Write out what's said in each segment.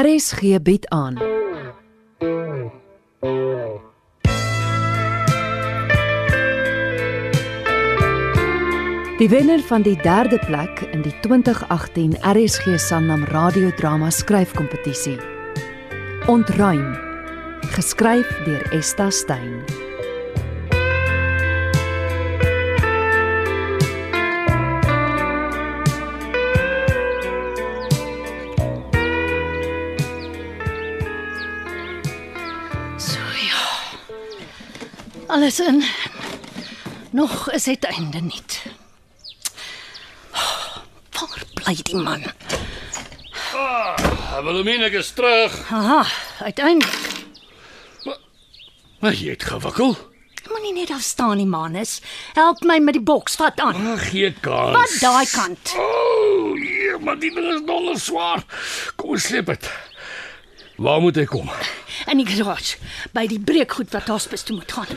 RSG bied aan. Die wenner van die derde plek in die 2018 RSG Sanlam radiodrama skryfkompetisie. Ontruim. Geskryf deur Esta Stein. Alles in. Nog is dit einde nie. Waar bly die man? Wilhelmine ek is terug. Aha, uiteindelik. Maar jy het gewikkel. Moenie net daar staan nie, Manus. Help my met die boks, vat aan. Ag, gee kans. Wat daai kant? O, oh, hier, maar die ding is donder swaar. Kom ons sleep dit. Waar moet ek kom? In die garage, by die breekgoed wat hospis toe moet gaan.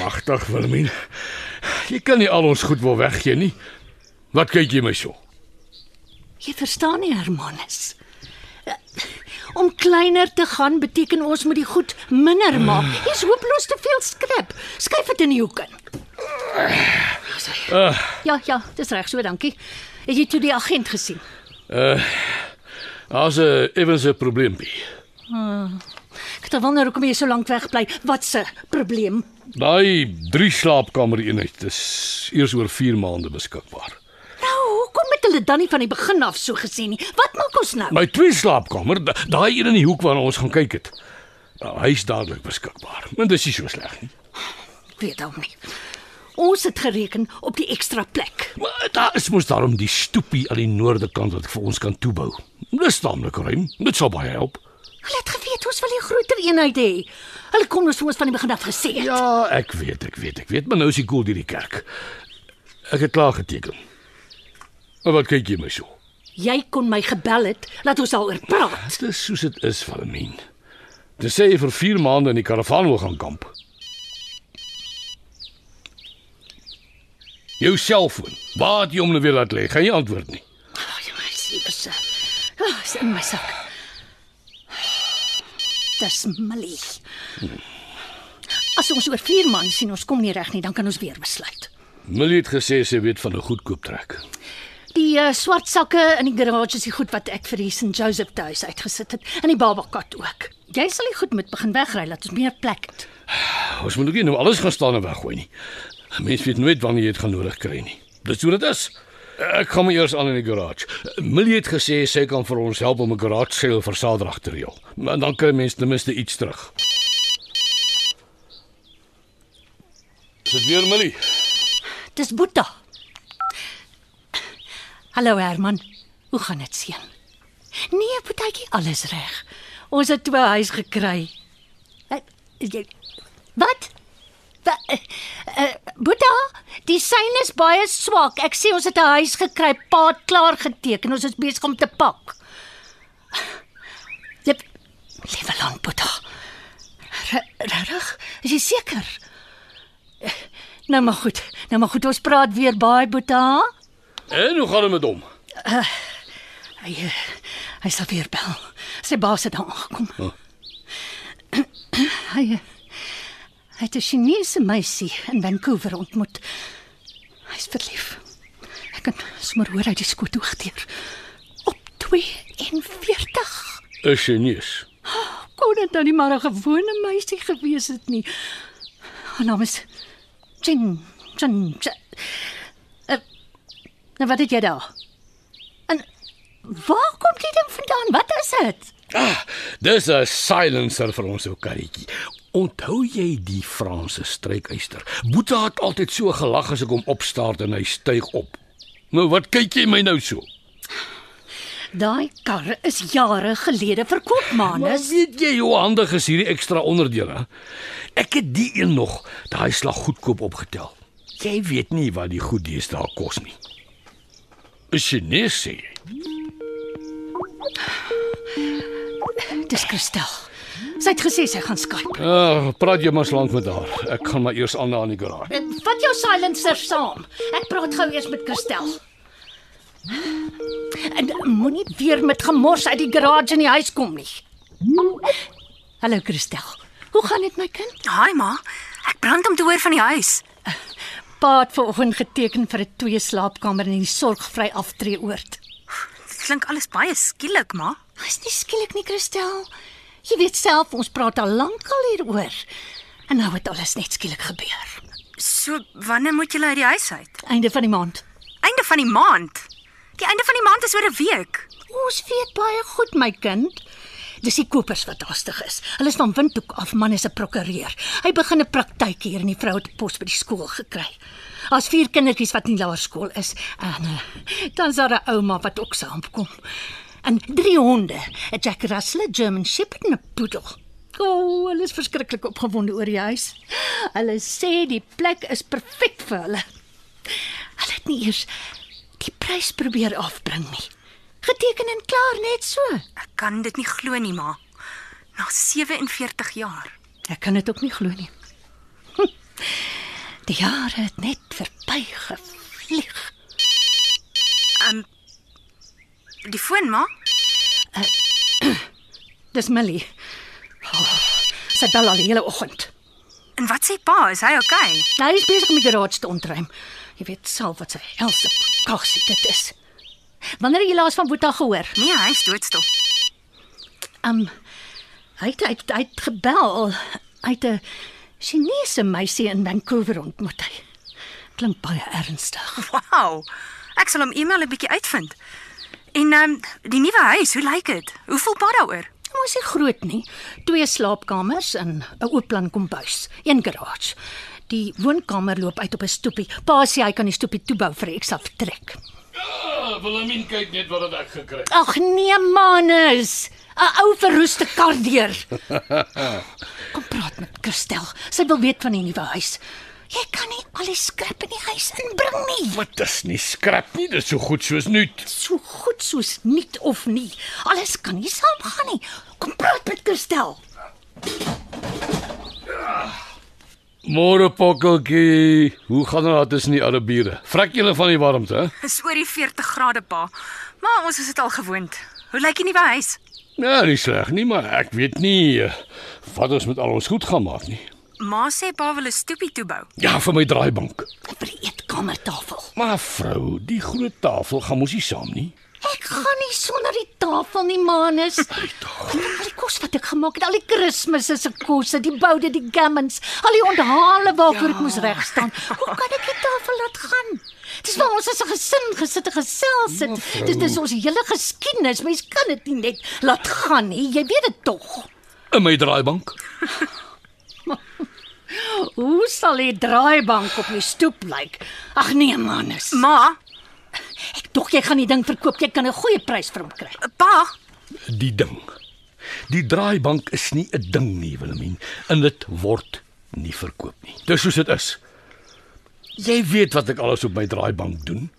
Magtig Wilhelmine. Jy kan nie al ons goed wil weggee nie. Wat kyk jy my so? Jy verstaan nie, Hermanus. Om kleiner te gaan beteken ons moet die goed minder maak. Hier's hopeloos te veel skrap. Skuif dit in die hoek in. Uh, Ja, ja, dis reg so, dankie. Het jy toe die agent gesien? Daar's 'n effens 'n probleempie. Ek het wonder hoekom jy so lank weg bly. Wat se probleem? Daai drie slaapkamer eenheid is eers oor 4 maande beskikbaar. Nou, hoekom het hulle dan nie van die begin af so gesê nie? Wat maak ons nou? My twee slaapkamer, da- daai een in die hoek waarna ons gaan kyk het. Nou, hy's dadelik beskikbaar. Maar dis nie so sleg nie. Ek weet hom nie. Ons het gereken op die ekstra plek. Maar daar is mos daarom die stoepie aan die noorde kant wat ek vir ons kan toebou. Dis taamlik ruim. Dit sal baie help. Hulle het geweet ons wil 'n groter eenheid hê. Hulle kon ons ons van die begin af gesê het. Ja, ek weet, ek weet, ek weet, maar nou is die koel deur die kerk. Ek het klaar geteken. Maar wat kyk jy my so? Jy kon my gebel het, laat ons daaroor praat. Dis soos dit is, Valmien. Dis sê vir 4 maande in die karavaan wil gaan kamp. Jou selfoon. Waar het jy hom nou weer laat lê? Gaan jy antwoord nie? Ag, jy my siekes. Ah, is in my sak. Dis Millie. As ons oor 4 maande sien ons kom nie reg nie, dan kan ons weer besluit. Millie het gesê sy weet van 'n goedkoop trek. Die uh, swart sakke in die garage is die goed wat ek vir die St Joseph huis uitgesit het en die babakat ook. Jy sal die goed moet begin wegry laat ons meer plek het. Ons moet ook nie nou alles gaan staan en weggooi nie. Mense weet nooit wanneer jy dit gaan nodig kry nie. Dis hoe dit is. Ek maar eers aan in die garage. Millie het gesê sy kan vir ons help om 'n garage sale vir Saterdag te reël. Maar dan kry mense ten minste iets terug. Is dit weer Millie? Dis Boeta. Hallo Herman. Hoe gaan dit seun? Nee, Boetjie, alles reg. Ons het twee huis gekry. Wat? Uh, uh, die sein is baie swak. Ek sê ons het 'n huis gekry, pa het klaar geteken. Ons is besig om te pak. Lep, liewe land, Boeta. Regtig? Is jy seker? Nou maar goed. Nou maar goed, ons praat weer baie, Boeta. En hoe gaan dit met hom? Hy eh, hy sal weer bel. Sy baas het aangekom. Oh. Hy eh, hy het 'n Chinese meisie in Vancouver ontmoet. Hy's verlief. Ek kan sommer hoor hy die skoot hoogteer. Op 42. 'n Chinees. Kon dit nou nie maar 'n gewone meisie gewees het nie. Haar naam is Jin Jin. Jin. Uh, nou wat het jy daar? En waar kom die ding vandaan? Wat is dit? Ah, dis 'n silencer vir ons ou karretjie. Onthou jy die Franse strykyster? Boeta het altyd so gelag as ek hom opstaar en hy styg op. Nou wat kyk jy my nou so? Daai karre is jare gelede verkoop, Maar manus. weet jy hoe handig is hierdie ekstra onderdele? Ek het die een nog, daai slag goedkoop opgetel. Jy weet nie wat die goed deesdae kos nie. sê jy. Dis Christel. Sy het gesê sy gaan Skype. Ah, praat jy maar lank met haar. Ek gaan maar eers aan na in die garage. Eh, Vat jou silencer saam. Ek praat gou eers met Christel. En moenie weer met gemors uit die garage in die huis kom nie. Hallo Christel. Hoe gaan dit my kind? Haai ma, ek brand om te hoor van die huis. Pa het vanoggend geteken vir 'n twee slaapkamer in die sorgvry aftreeoord. Dit klink alles baie skielik, ma. Dis nie skielik nie, Christel. Jy weet self ons praat al lank al hieroor. En nou het alles net skielik gebeur. So, wanneer moet julle uit die huis uit? Einde van die maand. Einde van die maand. Die einde van die maand is oor 'n week. Ons weet baie goed, my kind. Dis die kopers wat haastig is. Hulle is van Windhoek af, man is 'n prokureur. Hy begin 'n praktyk hier in die vroue pos by die skool gekry. As vier kindertjies wat in laerskool is en uh, dan is daar 'n ouma wat ook saamkom. En drie honde, 'n Jack Russell, 'n German Shepherd en 'n poedel. O, oh, hulle is verskriklik opgewonde oor die huis. Hulle sê die plek is perfek vir hulle. Hulle het nie eers die prys probeer afbring nie. Geteken en klaar net so. Ek kan dit nie glo nie, ma. Na 47 jaar. Ek kan dit ook nie glo nie. Hm. Die jare het net verby gevlieg. Um Die foon, ma? Dis Millie. Oh, sy bel al die hele oggend. En wat sê pa? Is hy? Okay? Hy is besig om die garage te ontruim. Jy weet self wat sy helse kaksie dit is. Wanneer jy laas van Boeta gehoor? Nee, hy is doodstil. Um hy het hy het, hy het gebel. Het 'n Chinese meisie in Vancouver ontmoet. Hy klink baie ernstig. Wow. Ek sal hom e-mail 'n bietjie uitvind. En ehm um, die nuwe huis, hoe lyk dit? Hoe voel pa daaroor? Ons is groot nie. Twee slaapkamers en 'n oop plan kombuis, een garage. Die woonkamer loop uit op 'n stoepie. Pa sê hy kan die stoepie toebou vir 'n ekstra vertrek. Ja, Wilhelmine kyk net wat het ek gekry. Ag nee, manus. 'n Ou verroeste kar deur. Kom praat met Christel. Sy wil weet van die nuwe huis. Jy kan nie al die skrap in die huis inbring nie. Wat is nie skrap nie, dis so goed soos nuut. So goed soos niet of nie. Alles kan nie saamgaan nie. Kom praat met Christel. Môre pokkeltjie, hoe gaan dit daar tussen die alle bure? Vrek julle van die warmte, hè? Dis oor die 40 grade pa. Maar ons is dit al gewoond. Hoe lyk die nuwe huis? Ja, nie sleg nie, maar ek weet nie eh, wat ons met al ons goed gaan maak nie. Ma sê pa wil 'n stoepie toebou. Ja, vir my draaibank. Vir die eetkamertafel. Maar vrou, die groot tafel gaan mos nie saam nie. Ek gaan nie sonder die tafel nie, manus. Al die kos wat ek gemaak het, al die Kersfees se kosse, die boude, die gammons, al die onthale waarvoor ja. ek moes reg staan. Hoe kan ek die tafel laat gaan? Dis waar ons as 'n gesin gesit en gesels het. Dis dis ons hele geskiedenis. Mens kan dit nie net laat gaan nie. Jy weet dit tog. In my draaibank. Hoe sal die draaibank op die stoep lyk? Ag nee, manus. Ma, Ek dog jy gaan die ding verkoop. Jy kan 'n goeie prys vir hom kry. pa, Die ding. Die draaibank is nie 'n ding nie, Wilhelmine, en dit word nie verkoop nie. Dis soos dit is. Jy weet wat ek alles op my draaibank doen.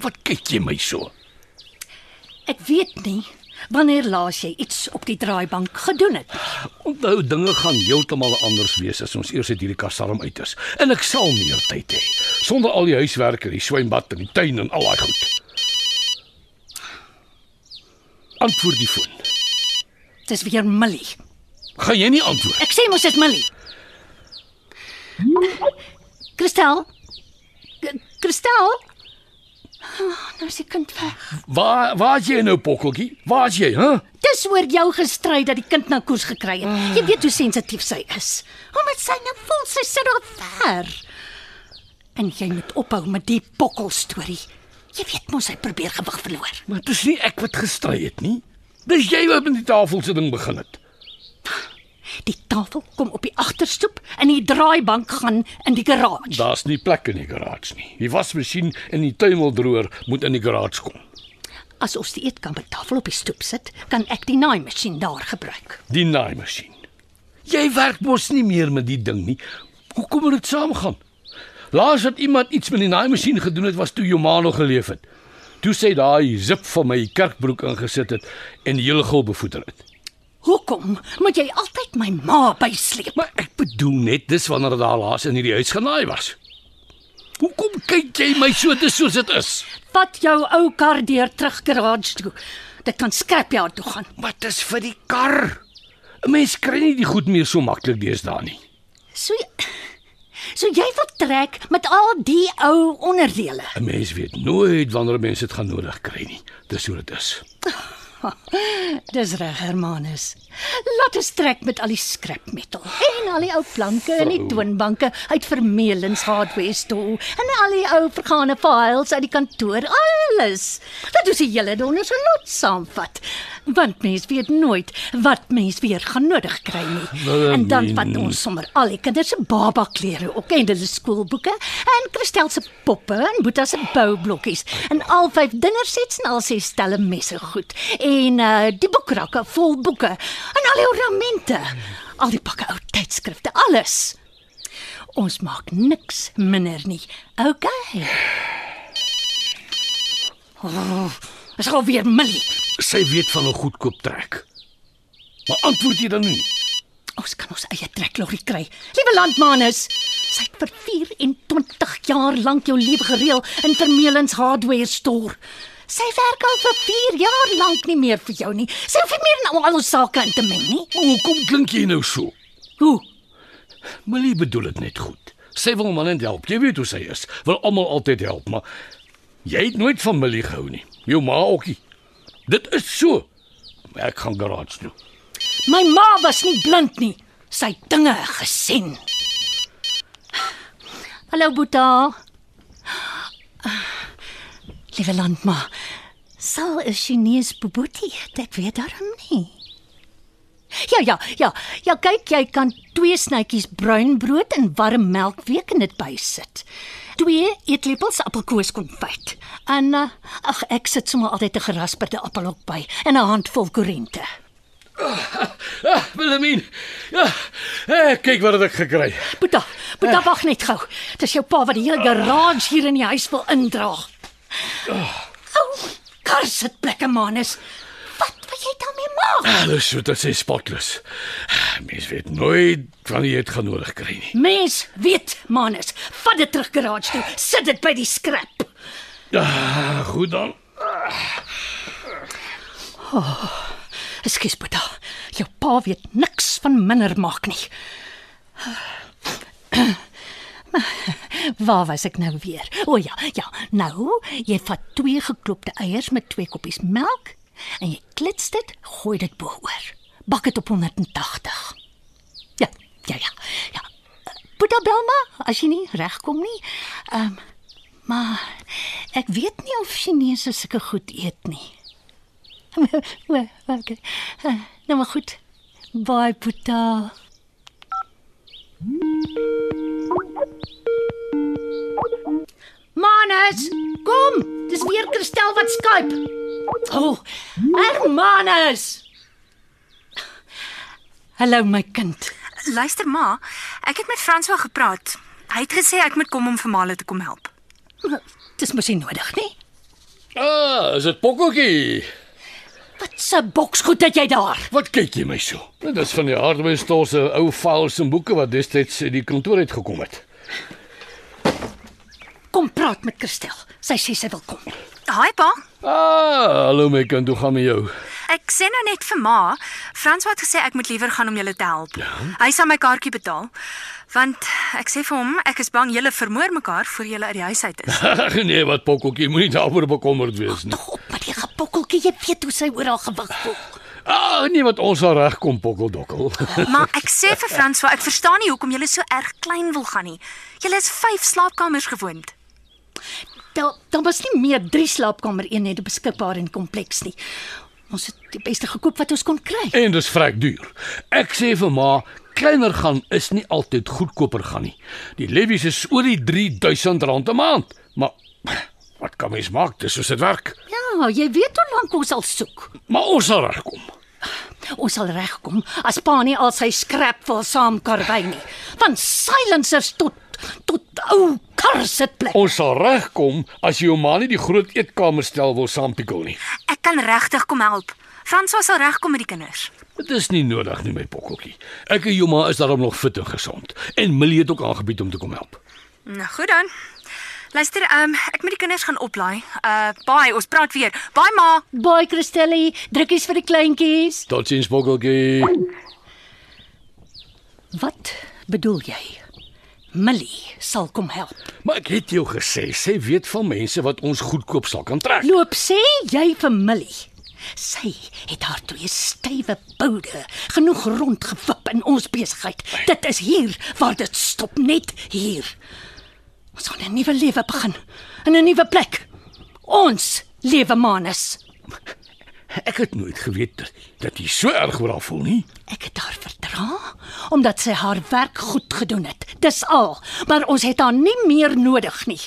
Wat kyk jy my so? Ek weet nie wanneer laas jy iets op die draaibank gedoen het. Onthou dinge gaan heeltemal anders wees as ons eers uit hierdie kasarm uit is. En ek sal meer tyd hê sonder al die huiswerk, die swembad en die tuin en al daai goed. Antwoord die foon. Dis weer Millie. Gaan jy nie antwoord? Ek sê mos dit Millie. Christel? K- Christel? Oh, nou is die kind weg. Waar waar is jy nou pokkeltjie? Waar is jy, hè? Huh? Dis oor jou gestry dat die kind nou koers gekry het. Jy weet hoe sensitief sy is. Omdat sy nou voel sy sit daar ver. En jy moet ophou met die pokkel storie. Jy weet mos hy probeer gewig verloor. Maar dit is nie ek wat gestry het nie. Dis jy wat met die tafel se ding begin het. Die tafel kom op die agterstoep en die draaibank gaan in die garage. Daar's nie plek in die garage nie. Die wasmasjien en die tuimeldroër moet in die garage kom. As ons die eetkamertafel op die stoep sit, kan ek die naaimasjien daar gebruik. Die naaimasjien. Jy werk mos nie meer met die ding nie. Hoe kom dit saamgaan? Laas het iemand iets met die naaimasjien gedoen het was toe jou ma nog geleef het. Toe sê daai zip van my kerkbroek ingesit het en die hele gul bevoeter het. Hoekom moet jy altyd my ma bysleep? Maar ek bedoel net dis wanneer daar laas in hierdie huis genaai was. Hoekom kyk jy my so dis soos dit is? Vat jou ou kar deur terug garage toe. Dit kan scrapyard toe gaan. Wat is vir die kar? 'n Mens kry nie die goed meer so maklik deesdae nie. So So jy wil trek met al die ou onderdele. 'n Mens weet nooit wanneer mense dit gaan nodig kry nie. Dis hoe dit is. Dis reg, Hermanus. Laat ons trek met al die scrap metal en al die ou planke en die toonbanke uit Vermelens Hardware Store en al die ou vergane files uit die kantoor, alles. Dat ons die hele donder se lot saamvat. Want mens weet nooit wat mens weer gaan nodig kry nie. En dan vat ons sommer al die kinders se baba klere ook en hulle skoolboeke en Christel se poppe en Boeta se boublokkies en al vyf dinnersets en al ses stelle messe goed en uh, die boekrakke vol boeke en al die ornamente al die pakke ou tydskrifte alles ons maak niks minder nie okay oh, is al weer Millie Sy weet van 'n goedkoop trek. Maar antwoord jy dan nie? Ons kan ons eie treklorry kry. Liewe landmanus, sy het vir 24 jaar lank jou lewe gereël in Vermelens Hardware Store. Sy werk al vir 4 jaar lank nie meer vir jou nie. Sy hoef nie meer in al ons sake in te meng nie. Maar hoekom klink jy nou so? Hoe? Millie bedoel dit net goed. Sy wil man en help. Jy weet hoe sy is. Wil almal altyd help, maar jy het nooit van Millie gehou nie. Jou ma ook nie. Dit is so. Ek gaan garage toe. My ma was nie blind nie. Sy het dinge gesien. Hallo Boeta. Liewe landma, sal 'n Chinese bobotie, ek weet daarom nie. Ja ja, ja. Ja, kyk, jy kan twee snytjies bruin brood in warm melk week en dit bysit. Twee eetlepels appelkoos konfyt. En uh, ag ek sit sommer altyd 'n gerasperde appel op by en 'n handvol korente. Ah, Wilhelmine. Ja. Eh, kyk wat ek gekry. Boeta, Boeta wag net gou. Dis jou pa wat die hele garage hier in die huis wil indra. Ou, kar sit plekke manus. Wat wil jy daarmee maak? Alles so dat sy spotless. Mens weet nooit wanneer jy dit gaan nodig kry nie. Mens weet manus. Vat dit terug garage toe. Sit dit by die skrap. Ja, goed dan. Ekskuus Boeta. Jou pa weet niks van minder maak nie. Waar was ek nou weer? O ja, ja. Nou, jy vat twee geklopte eiers met twee koppies melk en jy klits dit, gooi dit bo-oor. Bak dit op 180. Ja, ja, ja. Ja. Boeta Belma, as jy nie regkom nie. Ehm um, maar ek weet nie of Chinese sulke goed eet nie. Okay. Nou maar goed. Bye, Boeta. Manus, kom. Dis weer Christel wat Skype. O, oh, Hermanus. Hallo my kind. Luister ma, ek het met François gepraat. Hy het gesê ek moet kom om vir Male te kom help. Dis mos nie nodig nie. Ah, is dit Pokkeltjie? Wat 'n boksgoed het jy daar? Wat kyk jy my so? Dit is van die hardware store se ou files en boeke wat destyds uit die kantoor uit gekom het. Kom praat met Christel. Sy sê sy wil kom. Haai pa. Ah, hallo my kind, hoe gaan met jou? Ek sê nou net vir ma, François het gesê ek moet liewer gaan om julle te help. Ja? Hy sal my kaartjie betaal. Want ek sê vir hom, ek is bang julle vermoor mekaar voor julle uit die huis uit is. Ag nee, wat Pokkeltjie, moenie daaroor bekommerd wees nie. Tog op met die gepokkeltjie. Jy weet hoe sy oral gewig voel. Ah, nee, wat ons sal regkom Pokkeldokkel. Maar ek sê vir François, ek verstaan nie hoekom julle so erg klein wil gaan nie. Julle is 5 slaapkamers gewoond. Daar daar was nie meer 3 slaapkamer eenhede beskikbaar in kompleks nie. Ons het die beste gekoop wat ons kon kry. En dis vrek duur. Ek sê vir ma, kleiner gaan is nie altyd goedkoper gaan nie. Die levies is oor die 3000 rand 'n maand. Maar wat kan mens maak? Dis soos dit werk. Ja, jy weet hoe lank ons al soek. Maar ons sal regkom. Ons sal regkom as pa nie al sy skrap wil saam karwei nie. Van silencers tot tot ou karsitplek. Ons sal regkom as jy jou ma nie die groot eetkamer stel wil saampikkel nie. Ek kan regtig kom help. François sal regkom met die kinders. Dit is nie nodig nie my pokkeltjie. Ek en jou ma is daarom nog fit en gesond. En Millie het ook aangebied om te kom help. Nou goed dan. Luister, ehm um, ek moet die kinders gaan oplaai. Uh baie, ons praat weer. Baie ma. Baie Christelli, drukkies vir die kleintjies. Totsiens Bokkeltjie. Wat bedoel jy? Millie sal kom help. Maar ek het jou gesê, sy weet van mense wat ons goedkoop sal kan trek. Loop sê jy vir Millie. Sy het haar twee stywe boude genoeg rondgewip in ons besigheid. Dit is hier waar dit stop, net hier. Ons gaan 'n nuwe lewe begin in 'n nuwe plek. Ons lewe manus. Ek het nooit geweet dat, dat jy so erg oor haar voel nie. Ek het haar verdra omdat sy haar werk goed gedoen het. Dis al, maar ons het haar nie meer nodig nie.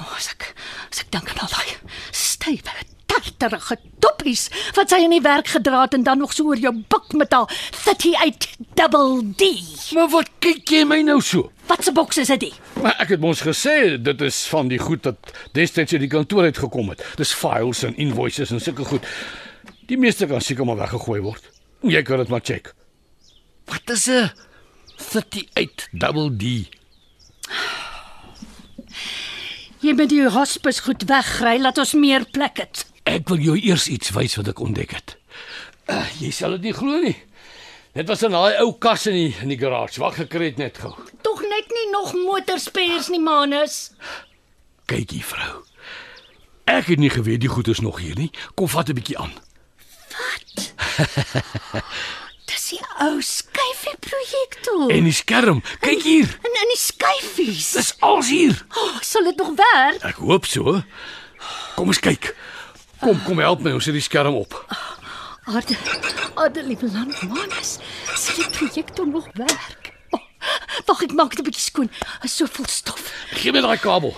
O, as ek as ek dink aan al daai stywe tarterige doppies wat sy in die werk gedra het en dan nog so oor jou buk met haar 38 double D. Maar wat kyk jy my nou so? Wat se boks is dit? Maar ek het mos gesê dit is van die goed wat destyds uit die kantoor uit gekom het. Dis files en invoices en sulke goed. Die meeste kan seker maar weggegooi word. Jy kan dit maar check. Wat is 'n 38 double D? Jy moet die hospis goed wegry, laat ons meer plek het. Ek wil jou eers iets wys wat ek ontdek het. Uh, jy sal dit nie glo nie. Dit was in daai ou kas in die in die garage. Wag, ek kry dit net gou. Tog net nie nog motorspares nie, manus. Kyk hier, vrou. Ek het nie geweet die goed is nog hier nie. Kom vat 'n bietjie aan. Dis die ou skyfie projektor. En die skerm. Kyk hier. En in die skyfies. Dis als hier. Oh, sal dit nog werk? Ek hoop so. Kom eens kyk. Kom, kom help my. Ons sit die skerm op. Ade, ade liewe land, manus. Sal die projektor nog werk? Oh, Wag, ek maak dit 'n bietjie skoon. Is so vol stof. Gee my daai kabel.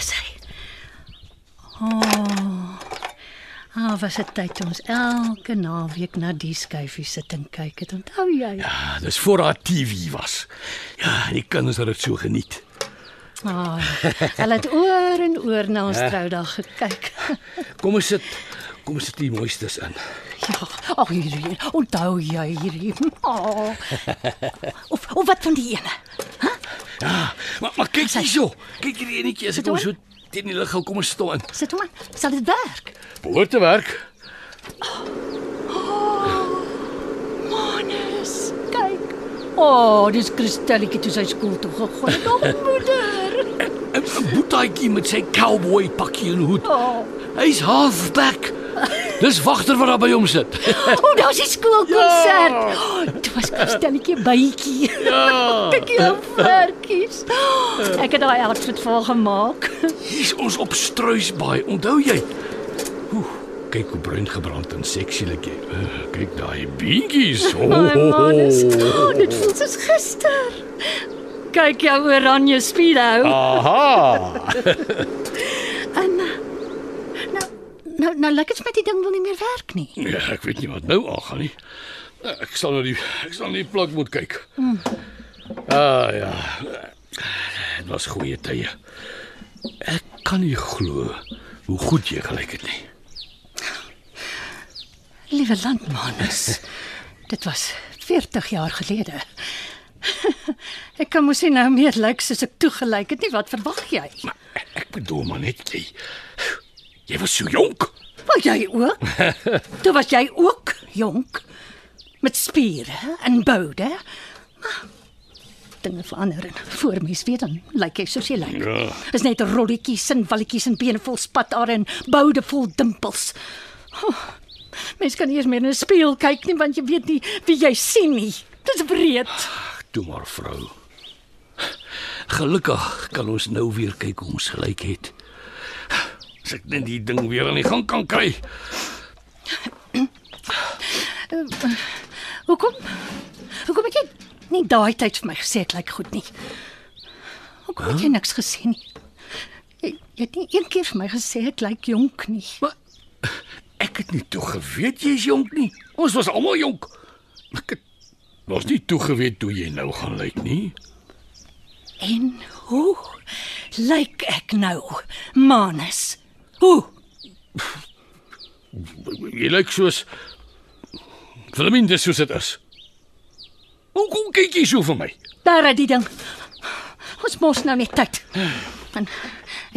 Sy. Oh. Ah, was dit tyd toe ons elke naweek na die skyfie sit en kyk het. Onthou jy? Ja, dis voor haar TV was. Ja, die kinders het dit so geniet. Ah, hulle het oor en oor na ons troudag gekyk. Kom ons sit. Kom ons sit die mooistes in. Ja, ag hierdie. Onthou jy hierdie? Oh. Of of wat van die ene? Ja, maar maar kyk hierso. Kyk hierdie enetjie as ek hom so teen die lig hou. Kom ons staan. Sit hom aan. Sal dit werk? Behoort te werk. Manus, kyk. O, oh, dis Christelletjie toe sy skool toe gegaan. het. O, moeder. 'n Boetaatjie met sy cowboy pakkie en hoed. Oh. Hy's halfback. Dis wagter wat daar by hom sit. O, oh, daar's die skoolkonsert. Ja. Oh, dit was Christelletjie bytjie. Ja. Kyk hier op werkies. Oh, ek het daai outfit vir gemaak. Hier's ons op Struisbaai. Onthou jy? Oeh, kyk hoe bruin gebrand en seksielik jy. Uh, kyk daai beentjies. Oh, My oh, manus. oh. Oh, dit voel soos gister. Kyk jou oranje speedo. Aha. En uh, nou nou nou lyk dit met die ding wil nie meer werk nie. Ja, ek weet nie wat nou aangaan nie. Ek sal nou die ek sal nie plek moet kyk. Ah ja. Dit was goeie tye. Ek kan nie glo hoe goed jy gelyk het nie. Liewe landmanus. dit was 40 jaar gelede. Ek kan mos nie nou meer lyk soos ek toegelyk het nie. Wat verwag jy? Maar ek, bedoel maar net jy. Jy was so jonk. Maar jy ook? Toe was jy ook jonk met spiere en boude. Maar Dinge verander en voor mens weet dan lyk jy soos jy lyk. Ja. Is net rolletjies en walletjies en bene vol spatare en boude vol dimpels. Oh, mens kan nie eens meer in 'n spieël kyk nie want jy weet nie wie jy sien nie. Dis breed. Toe maar vrou. Gelukkig kan ons nou weer kyk hoe ons gelyk het. As ek net die ding weer aan die gang kan kry. Hoekom? Hoekom het jy nie daai tyd vir my gesê ek lyk goed nie? Hoekom het jy niks gesê nie? Jy, jy het nie een keer vir my gesê ek lyk jonk nie. Maar ek het nie toe geweet jy's jonk nie. Ons was almal jonk. Ek het was nie toe geweet hoe jy nou gaan lyk nie. En hoe lyk ek nou, Manus? Hoe? Jy lyk soos Willemien dis soos dit is. Hoekom kyk jy so vir my? Daar het die ding. Ons mos nou net tyd. En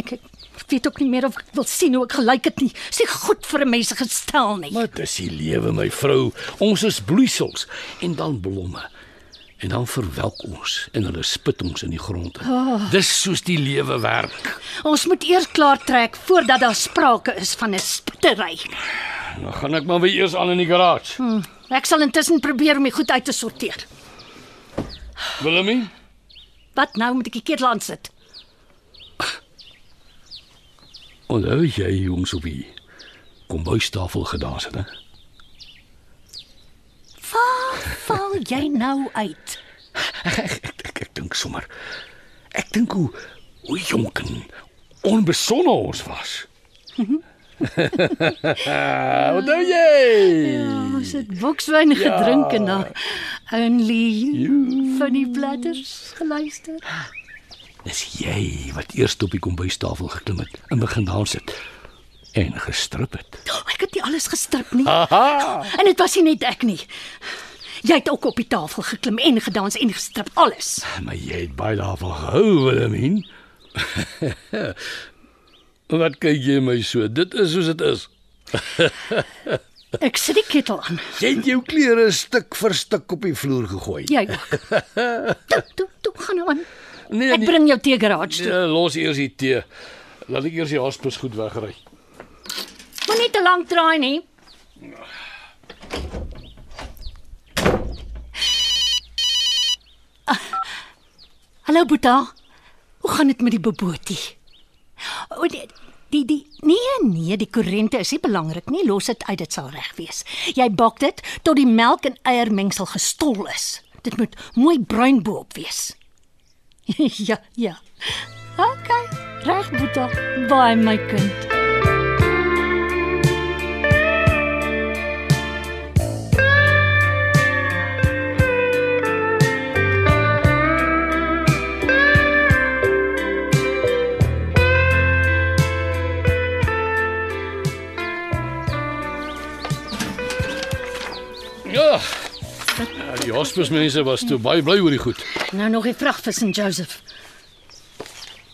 ek, ek weet ook nie meer of ek wil sien hoe ek gelyk het nie. Dis nie goed vir 'n mens gestel nie. Maar dis die lewe, my vrou. Ons is bloeisels en dan blomme. En dan verwelk ons en hulle spit ons in die grond. Oh. Dis soos die lewe werk. Ons moet eers klaar trek voordat daar sprake is van 'n spittery. Dan gaan ek maar weer eers aan in die garage. Hm. Ek sal intussen probeer om dit goed uit te sorteer. Willemie, Wat nou moet ek die ketel aan sit? Onthou jy hoe ons op die kombuistafel gedans het, hè? Waar val jy nou uit? Ek ek, ek, ek dink sommer. Ek dink hoe hoe jonk en onbesonne ons was. Onthou jy? Ons het bokswyn gedrink en na only funny bladders geluister. Dis jy wat eers op die kombuistafel geklim het en begin dans het en gestrip het. Ek het nie alles gestrip nie. Aha! En dit was nie net ek nie. Jy het ook op die tafel geklim en gedans en gestrip alles. Maar jy het baie daarvan gehou, Willemien. Wat kyk jy my so? Dit is soos dit is. Ek sit die ketel aan. Jy het jou klere stuk vir stuk op die vloer gegooi. Jy ook. Toe, toe, toe gaan nou aan. Nee, Ek bring jou tee garage toe. Ja, los eers die tee. Laat ek eers die haspers goed wegry. Moenie te lank draai nie. Ah, Hallo Boeta. Hoe gaan dit met die bobotie? O die die die nee nee, die korrente is nie belangrik nie. Los dit uit, dit sal reg wees. Jy bak dit tot die melk en eiermengsel gestol is. Dit moet mooi bruin bo-op wees. ja, ja. OK, reg Boeta. Baie my kind. Ja. ja die haspers mense was toe baie bly oor die goed. Nou nog 'n vragvis en Joseph.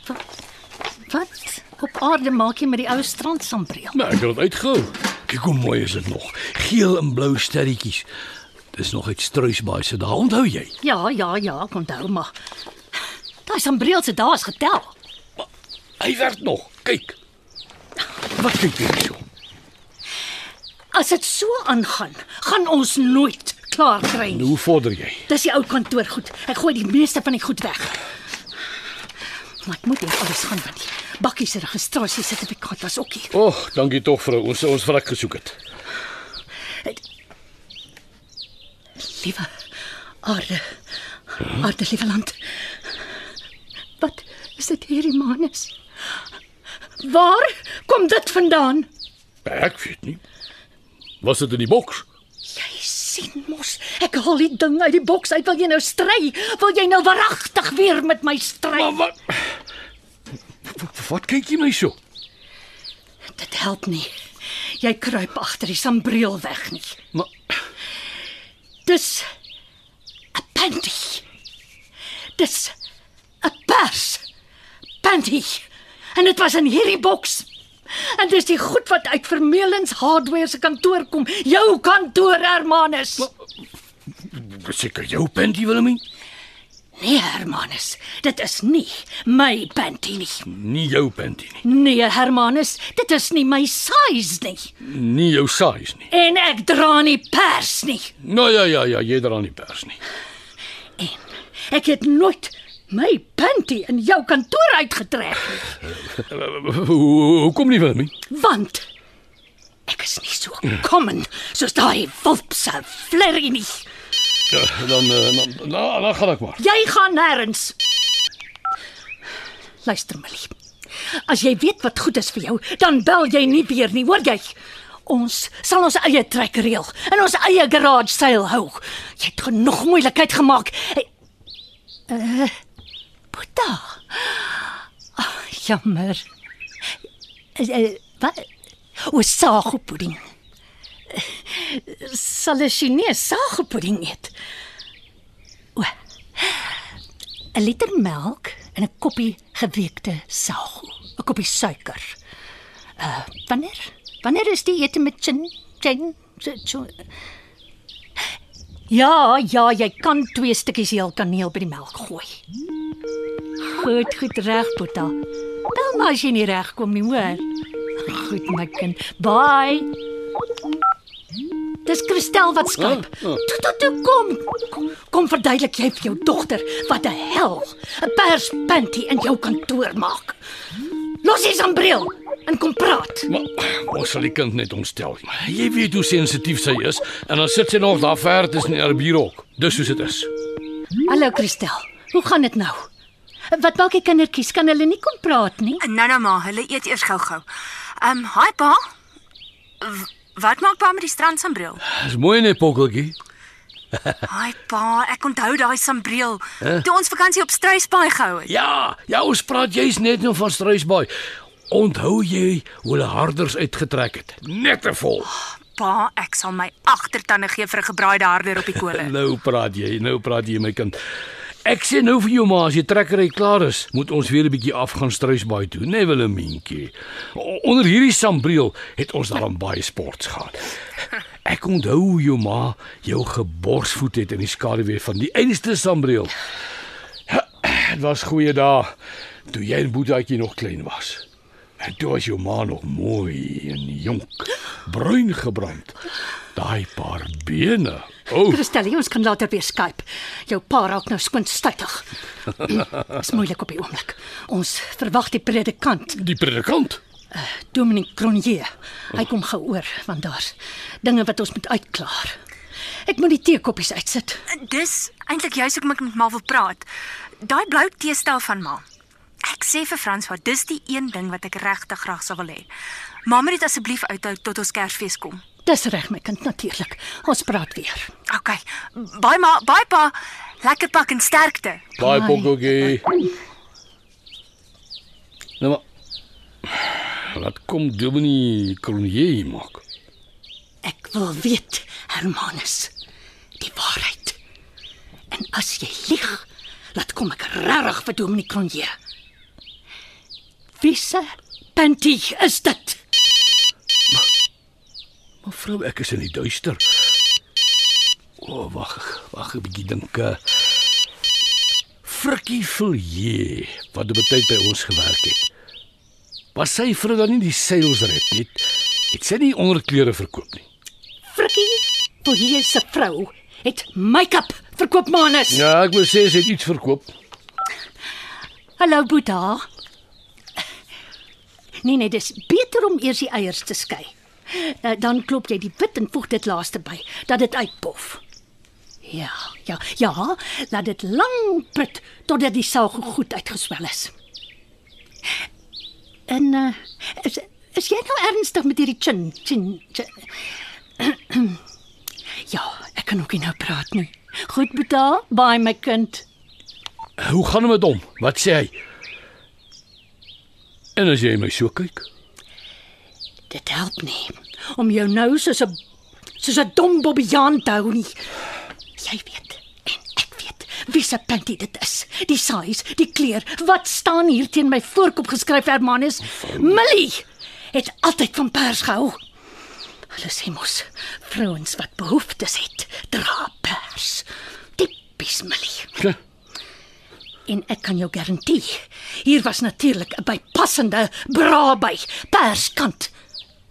Wat? Wat op aarde maak jy met die ou strandsambreel? Maar ek het dit uitgehou. Kyk hoe mooi is dit nog. Geel en blou sterretjies. Dis nog uit Struisbaai se dae, onthou jy? Ja, ja, ja, ek onthou maar. Daai sambreel se dae is getel. Hy werk nog. Kyk. Wat kyk jy so? As dit so aangaan, gaan ons nooit klaar kry nie. Hoe vorder jy? Dis die ou kantoor goed. Ek gooi die meeste van die goed weg. Maar ek moet eers alles gaan doen. Bakkie se registrasie sertifikaat was ook hier. O, oh, dankie tog vrou. Ons ons vrek gesoek het. Liewe aarde. Aarde, liewe land. Wat is dit hierdie manus? Waar kom dit vandaan? Ek weet nie. Was dit in die boks? Jy sien mos, ek haal die ding uit die boks uit. Wil jy nou stry? Wil jy nou waaragtig weer met my stry? Maar wat Wat kyk jy my so? Dit help nie. Jy kruip agter die sambreel weg nie. Maar Dis 'n panty. Dis 'n pers. Panty. En dit was in hierdie boks. En dis die goed wat uit Vermeulens Hardware se kantoor kom. Jou kantoor, Hermanus. seker jou panty Willemie? Nee, Hermanus, dit is nie my panty nie. Nie jou panty nie. Nee, Hermanus, dit is nie my size nie. Nie jou size nie. En ek dra nie pers nie. Nou ja ja ja, jy dra nie pers nie. En ek het nooit my panty in jou kantoor uitgetrek nie. Hoe hoe kom nie Willemie? Want ek is nie so common soos daai wolpse flerry nie. Ja, dan eh, dan dan, dan gaan ek maar. Jy gaan nêrens. Luister Millie. As jy weet wat goed is vir jou, dan bel jy nie weer nie, hoor jy? Ons sal ons eie trek reël en ons eie garage sale hou. Jy het genoeg moeilikheid gemaak. Uh Boeta. Oh, jammer. Uh, wat? O, saagpudding. Sal 'n Chinese saagpudding eet. O. 'n Liter melk en 'n koppie geweekte sago, 'n koppie suiker. Uh, wanneer? Wanneer is die ete met chin? Chin? so- Ja, ja, jy kan twee stukkies heel kaneel by die melk gooi. Goed, goed reg, Boeta. Bel maar as jy nie reg kom nie, hoor. Goed, my kind. Bye. Dis Christel wat skryf. Ah, ah. Toe, toe, toe, kom. Kom, kom verduidelik jy vir jou dogter wat 'n hel 'n pers panty in jou kantoor maak. Los die sambreel en kom praat. Maar ons sal die kind net ontstel. Jy weet hoe sensitief sy is en dan sit sy nog daar ver tussen haar bierhok. Dis soos dit is. Hallo Christel. Hoe gaan dit nou? Wat maak die kindertjies? Kan hulle nie kom praat nie? Nou nou maar, hulle eet eers gou-gou. Ehm, um, hi pa. W wat maak pa met die strandsambreel? Dis mooi net pokkeltjie. Hi pa, ek onthou daai sambreel. Toe ons vakansie op Struisbaai gehou het. Ja, ja, ons praat juis net nou van Struisbaai. Onthou jy hoe hulle harders uitgetrek het? Net te vol. Pa, ek sal my agtertande gee vir 'n gebraaide harder op die kolle. Nou praat jy, nou praat jy my kind. Ek sê nou vir jou maar as jy trekkery klaar is, moet ons weer 'n bietjie af gaan Struisbaai toe, né Willemientjie? O- Onder hierdie sambreel het ons daarom baie sports gehad. Ek onthou jou ma jou geborsvoet het in die skaduwee van die einste sambreel. Dit was goeie dae toe jy en Boetaatjie nog klein was. En toe was jou ma nog mooi en jonk, bruin gebrand. Daai paar bene. O, oh, Christel, ons kan later weer Skype. Jou pa raak nou skoon stytig. Dis moeilik op die oomblik. Ons verwag die predikant, die predikant. Dominic Cronje. Hy kom gou oor want daar's dinge wat ons moet uitklaar. Ek moet die teekoppies uitsit. Dis eintlik juist hoekom ek met ma wil praat. Daai blou teestel van ma. Ek sê vir Frans wat dis die een ding wat ek regtig graag sou wil hê. Ma moet dit asseblief uithou tot ons Kersfees kom. Dis reg my kind natuurlik. Ons praat weer. OK. Bye ma, bye pa. Lekker pak en sterkte. Baie Ai. pokkeltjie. Nou maar. Wat kom Domini Cronje maak? Ek wil weet, Hermanus, die waarheid. En as jy lieg, laat kom ek regtig vir Dominic Cronje. Wisse panty is dit? Mevrou, ek is in die duister. O, oh, wag, wag 'n bietjie dink. eh. Frikkie Villiers wat op 'n tyd by ons gewerk het. Was sy vrou dan nie die sales rep nie? Het sy nie onderklere verkoop nie? Frikkie, jy se vrou het make-up verkoop manus. Ja, ek wil sê sy het iets verkoop. Hallo Boeta. Nee nee, dis beter om eers die eiers te skei. Uh, dan klop jy die wit en voeg dit laaste by dat dit uitpof. Ja, ja, ja, laat dit lank put totdat die saag goed uitgeswel is. En uh, is is jy nou ernstig met hierdie chin chin? chin? ja, ek kan ook nie nou praat nie. Goed, Boeta, baie my kind. Hoe gaan dit met hom? Wat sê hy? En as jy my so kyk, Dit help nie om jou nou soos 'n soos 'n dom bobbejaan te hou nie. Jy weet en ek weet wie se panty dit is. Die size, die kleur. Wat staan hier teen my voorkop geskryf Hermanus? Millie het altyd van pers gehou. Hulle sê mos vrouens wat behoeftes het, dra pers. Tipies Millie. Tja, En ek kan jou garandeer, hier was natuurlik 'n bypassende bra by, perskant.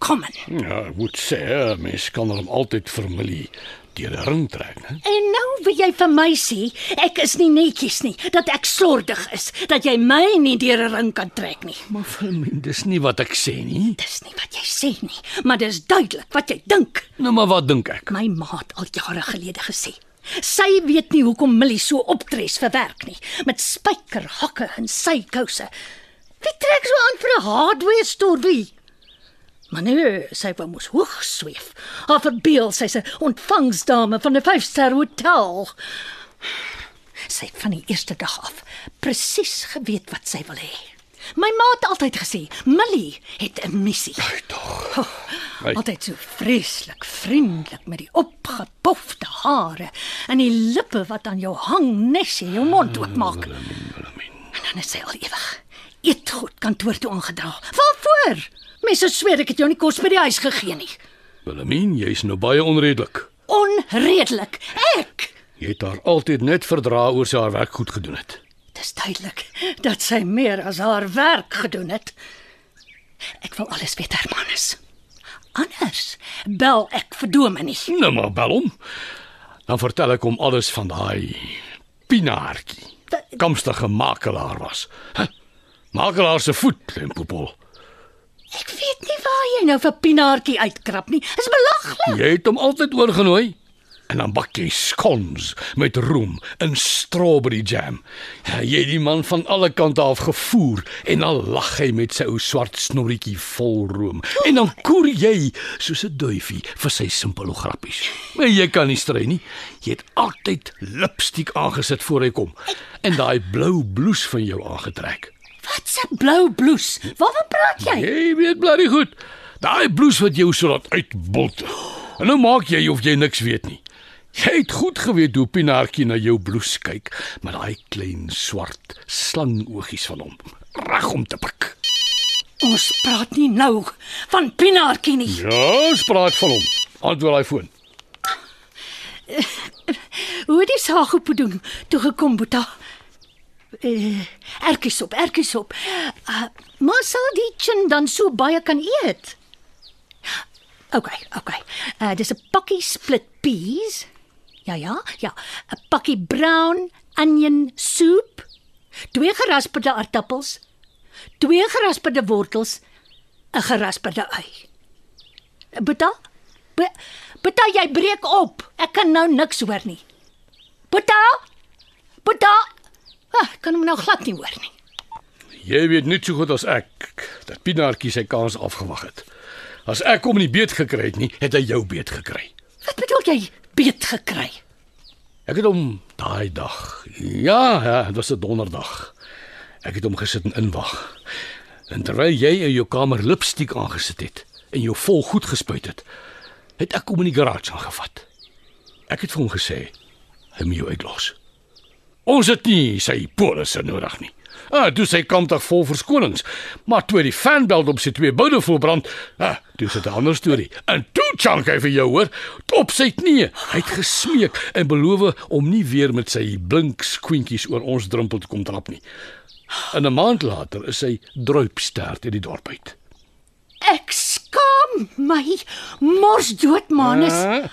Kom in. ja, ek moet sê, mens kan hom altyd familie deur 'n ring trek, né? En nou wil jy vir my sê ek is nie netjies nie, dat ek slordig is, dat jy my nie deur 'n ring kan trek nie. Maar Filmin, dis nie wat ek sê nie. Dis nie wat jy sê nie, maar dis duidelik wat jy dink. Nou maar wat dink ek? My ma het al jare gelede gesê. Sy weet nie hoekom Millie so optres vir werk nie, met spykerhakke en sykouse. Wie trek so aan vir 'n hardware store wie? Maar nee, sy wou mos hoog sweef. Haar verbeel sy's 'n ontvangsdame van 'n vyfster hotel. Sy het van die eerste dag af presies geweet wat sy wil hê. My ma het altyd gesê, Millie het 'n missie. Ai tog. Hey. Altyd so vreeslik vriendelik met die opgepofte hare en die lippe wat aan jou hang nes jy jou mond oopmaak. En dan is sy al ewig. Eet goed kantoor toe aangedra. Waarvoor? Mense sweer ek het jou nie kos by die huis gegee nie. Wilhelmine, jy's nou baie onredelik. Onredelik. Ek. Jy het haar altyd net verdra oor sy haar werk goed gedoen het. Dis duidelik dat sy meer as haar werk gedoen het. Ek wil alles weet, Hermanus. Anders bel ek vir Dominee. Nou maar bel hom. Dan vertel ek hom alles van daai pinaartjie. Kamstige makelaar was. Huh? Makelaar se voet, Limpopo. Ek weet nie waar jy nou vir Pinaartjie uitkrap nie. Dis belaglik. Jy het hom altyd oorgenooi. En dan bak jy scones met room en strawberry jam. Ja, jy het die man van alle kante af gevoer en dan lag hy met sy ou swart snorretjie vol room. En dan koer jy soos 'n duifie vir sy simpele grappies. Maar jy kan nie strei nie. Jy het altyd lipstiek aangesit voor hy kom en daai blou blouse van jou aangetrek. Wat 'n blou blouse. Waarvan praat jy? Jy weet bly goed. Daai blouse wat jou so laat uitbolt. En nou maak jy of jy niks weet nie. Jy het goed geweet hoe Pinaartjie na jou blouse kyk met daai klein swart slangoogies van hom. Reg om te pik. Ons praat nie nou van Pinaartjie nie. Ja, ons praat van hom. Antwoord daai foon. Hoe het die saak op doen toe gekom, Boeta? Eh, ertjies op, ertjies op. Uh, maar sal die chin dan so baie kan eet? OK, OK. Uh dis 'n pakkie split peas. Ja, ja, ja. 'n Pakkie brown onion soup. Twee gerasperde aartappels. Twee gerasperde wortels. 'n gerasperde ei. Boeta? Bo- Boeta, jy breek op. Ek kan nou niks hoor nie. Boeta? Boeta? Ah, kan hom nou glad nie hoor nie. Jy weet net so goed as ek dat Pinaartjie sy kans afgewag het. As ek hom nie beet gekry het nie, het hy jou beet gekry. Wat bedoel jy beet gekry? Ek het hom daai dag. Ja, ja, dit was 'n donderdag. Ek het hom gesit en inwag. En terwyl jy in jou kamer lipstiek aangesit het en jou vol goed gespuit het, het ek hom in die garage aangevat. Ek het vir hom gesê, hy moet jou uitlos. Ons het nie sy polisse nodig nie. Ah, toe sy kampdag vol verskonings, maar toe die fanbelt op sy twee boude volbrand, ah, dis 'n ander storie. En toe chunk hy vir jou hoor, op sy knieë. Hy het gesmeek en beloof om nie weer met sy blink skwintjies oor ons drempel te kom trap nie. En 'n maand later is hy druipstert in die dorp uit. Ek skaam my mors dood manus. Ah,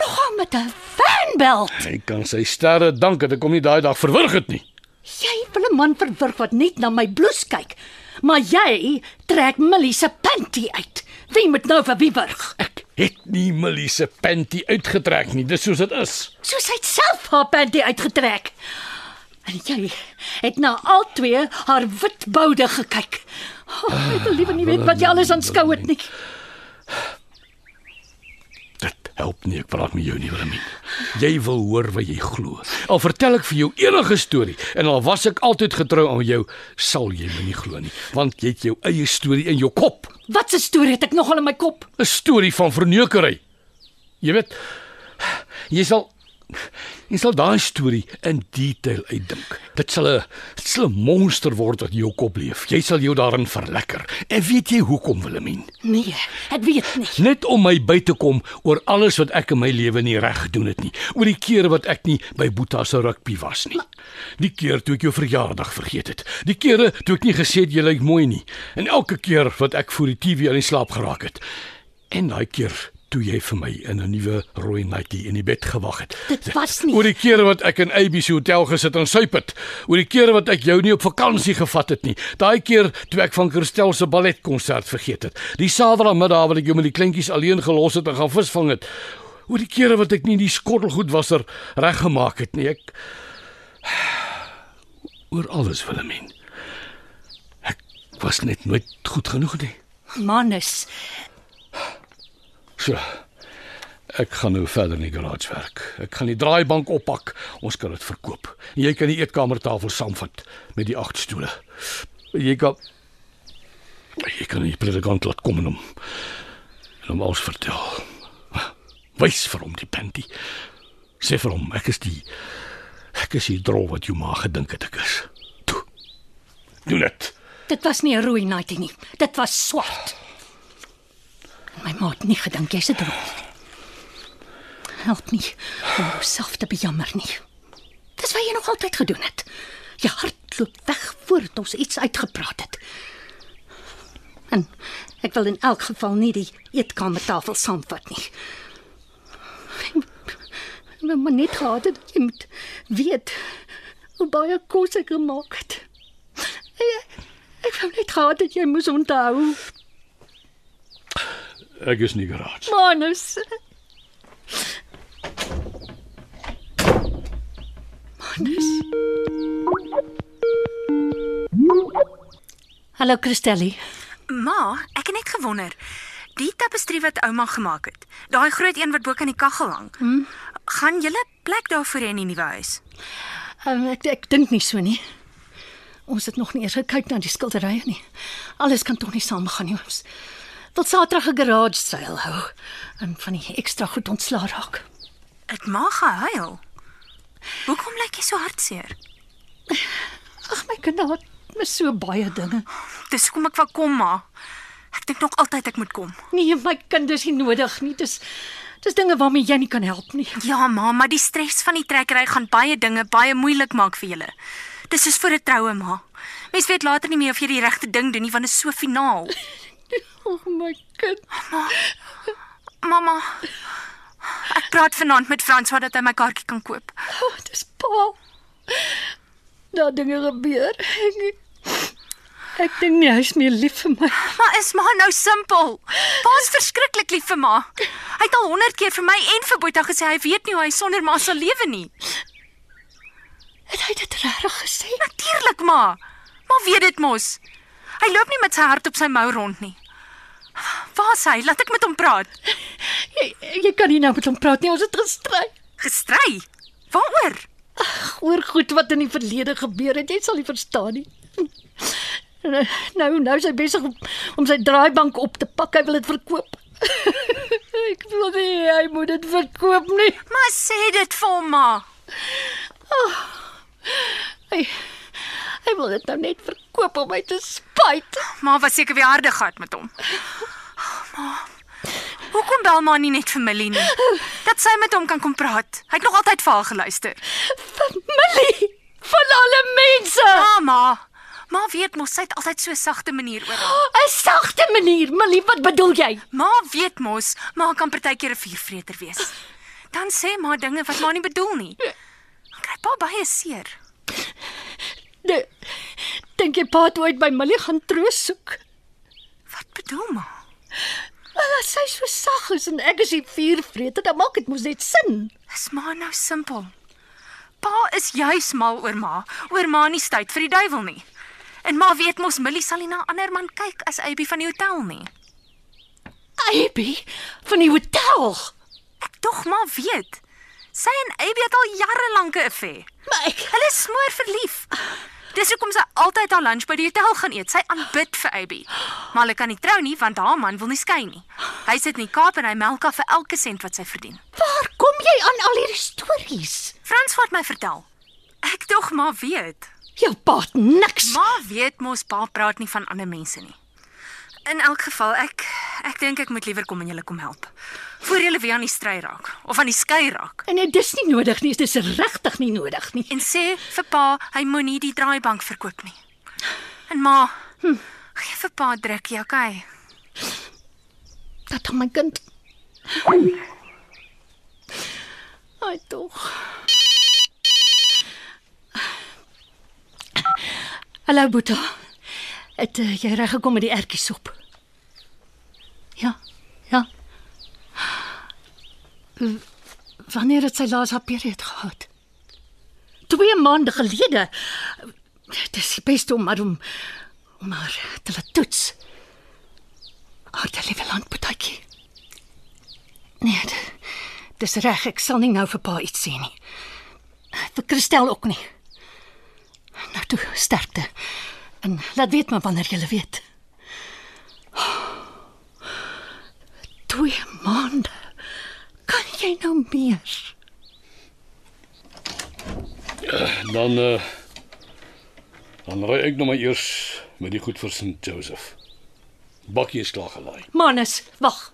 Nogal met 'n fanbelt. hy kan sy sterre dank dat ek hom nie daai dag verwrig het nie. Jy wil 'n man verwrig wat net na my blouse kyk. Maar jy trek Millie se panty uit. Wie moet nou vir wie wurg? Ek het nie Millie se panty uitgetrek nie, dis soos dit is. Soos hy self haar panty uitgetrek. En jy het na al twee haar wit boude gekyk. Oh, ek wil liever nie weet wat jy alles aanskou het nie. Help nie ek praat met jou nie, Willemien. Jy wil hoor wat jy glo. Al vertel ek vir jou enige storie en al was ek altyd getrou aan jou, sal jy my nie glo nie, want jy het jou eie storie in jou kop. Wat 'n storie het ek nogal in my kop? 'n Storie van verneukery. Jy weet, jy sal jy sal daai storie in detail uitdink. Dit sal 'n 'n monster word wat in jou kop leef. Jy sal jou daarin verlekker. En weet jy hoekom, Willemien? Nee, ek weet nie. Net om my by te kom oor alles wat ek in my lewe nie reg gedoen het nie. Oor die kere wat ek nie by Boeta se rugby was nie. Die keer toe ek jou verjaardag vergeet het. Die kere toe ek nie gesê het jy lyk mooi nie. En elke keer wat ek voor die TV aan die slaap geraak het. En daai keer toe jy vir my in 'n nuwe rooi nightie in die bed gewag het. Dit was nie. Oor die kere wat ek in ABC hotel gesit en suip het. Oor die kere wat ek jou nie op vakansie gevat het nie. Daai keer toe ek van Christel se balletkonsert vergeet het. Die Saterdagmiddag wat ek jou met die kleintjies alleen gelos het en gaan visvang het. Oor die kere wat ek nie die skottelgoedwasser reggemaak het nie. Ek oor alles Willemien. Ek was net nooit goed genoeg nie. Manus, So. Ek gaan nou verder in die garage werk. Ek gaan die draaibank oppak. Ons kan dit verkoop. En jy kan die eetkamertafel saamvat met die agt stoele. Jy kan jy kan die predikant laat kom en hom hom alles vertel. Wys vir hom die panty. Sê vir hom ek is die ek is die drol wat jou ma gedink het ek is. Toe. Doen dit. Dit was nie 'n rooi nightie nie. Dit was swart. My ma het nie gedink jy's 'n drol. Help nie om jouself te bejammer nie. Dis wat jy nog altyd gedoen het. Jy hardloop weg voordat ons iets uitgepraat het. En ek wil in elk geval nie die eetkamertafel saamvat nie. Ek maar net gehad het jy moet weet hoe baie kos ek gemaak het. Ek, ek wou net gehad het jy moes onthou. Ek is nie geraad. Manus. Manus. Hallo Christelli. Ma, ek het net gewonder. Die tapestrie wat ouma gemaak het, daai groot een wat bo kan die kaggel hang. Hmm? Gaan julle plek daarvoor hê in die nuwe huis? Um, ek ek dink nie so nie. Ons het nog nie eers gekyk na die skilderye nie. Alles kan tog nie saamgaan nie ons. Wil Saterdag 'n garage sale hou en van die ekstra goed ontslaa raak. Dit mag gehuil. Hoekom lyk jy so hartseer? Ag my kind, daar is so baie dinge. Dis hoekom ek wou kom, ma. Ek dink nog altyd ek moet kom. Nee, my kind is nie nodig nie. Dis dis dinge waarmee jy nie kan help nie. Ja, ma, maar die stres van die trekkery gaan baie dinge baie moeilik maak vir julle. Dis soos vir 'n troue, ma. Mens weet later nie meer of jy die regte ding doen nie want dit is so finaal. Oh, my kind. Mamma. Ek praat vanaand met Frans sodat hy my kaartjie kan koop. Oh, dis pa. Daar dinge gebeur. Ek, ek dink nie hy's meer lief vir my. Maar is maar nou simpel. Pa's verskriklik lief vir ma. Hy het al 100 keer vir my en vir Boeta gesê hy weet nie hoe hy sonder ma sal lewe nie. Het hy dit regtig gesê? Natuurlik, ma. Ma weet dit mos. Hy loop nie met sy hart op sy mou rond nie. Waar is hy? Laat ek met hom praat. Jy, jy kan nie nou met hom praat nie. Ons het gestry. Gestry? Waaroor? Oor goed wat in die verlede gebeur het. Jy sal nie verstaan nie. Nou nou is hy besig om, om sy draaibank op te pak. Hy wil dit verkoop. ek wil nie hy moet dit verkoop nie. Maar sê dit vir hom, ma. Hy hy wil dit nou net verkoop om my te spyt. Ma was seker weer harde gehad met hom. Ma. Hoekom bel ma nie net vir Millie nie? Dat sy met hom kan kom praat. Hy het nog altyd vir haar geluister. Millie, van alle mense. Ja, ma. Ma weet mos sy het altyd so 'n sagte manier oor haar. 'n Sagte manier. Millie, wat bedoel jy? Ma weet mos, ma kan partykeer 'n vuurvreter wees. Dan sê ma dinge wat ma nie bedoel nie. Dan kry pa baie seer. Nee. Dink jy pa het ooit by Millie gaan troos soek? Wat bedoel ma? Wel, as sy so sag is en ek is die vuurvreter, dan maak dit mos net sin. Is ma nou simpel? Pa is juis mal oor ma, oor ma nie tyd vir die duiwel nie. En ma weet mos Millie sal nie na 'n ander man kyk as Abby van die hotel nie. Abby van die hotel. Ek tog maar weet. Sy en Abby het al jare lank 'n affair. Maar ek Hulle is smoor verlief. Dis hoekom sy altyd haar lunch by die hotel gaan eet. Sy aanbid vir Abby. Maar hulle kan nie trou nie want haar man wil nie skei nie. Hy sit in die Kaap en hy melk haar vir elke sent wat sy verdien. waar kom jy aan al hierdie stories? Frans het my vertel. Ek tog maar weet. Jou pa het niks. Ma weet mos pa praat nie van ander mense nie. In elk geval ek ek dink ek moet liewer kom en julle kom help. Voor julle weer aan die stry raak of aan die skei raak. En dit is nie nodig nie, dit is regtig nie nodig nie. En sê vir pa hy moenie die draaibank verkoop nie. En ma, hm, gee vir pa 'n drukkie, okay? Dat dan my kind. Ai tog. Hallo Boeta. Het uh, jy reg gekom met die ertjiesop? Ja. Ja. W- Wanneer het sy laas haar period gehad? 2 maande gelede. Dit is die beste om maar om haar te laat toets. Harde liewe landpartytjie. Nee, d- dis reg, ek sal nie nou vir pa iets sê nie. Vir Christel ook nie. Nou toe, sterkte. En laat weet maar wanneer jy weet. 2 2 maande. Kan jy nou meer? Dan uh dan ry ek nog maar eers met die goed vir St. Joseph. Bakkie is klaar gelaai. Manus, wag.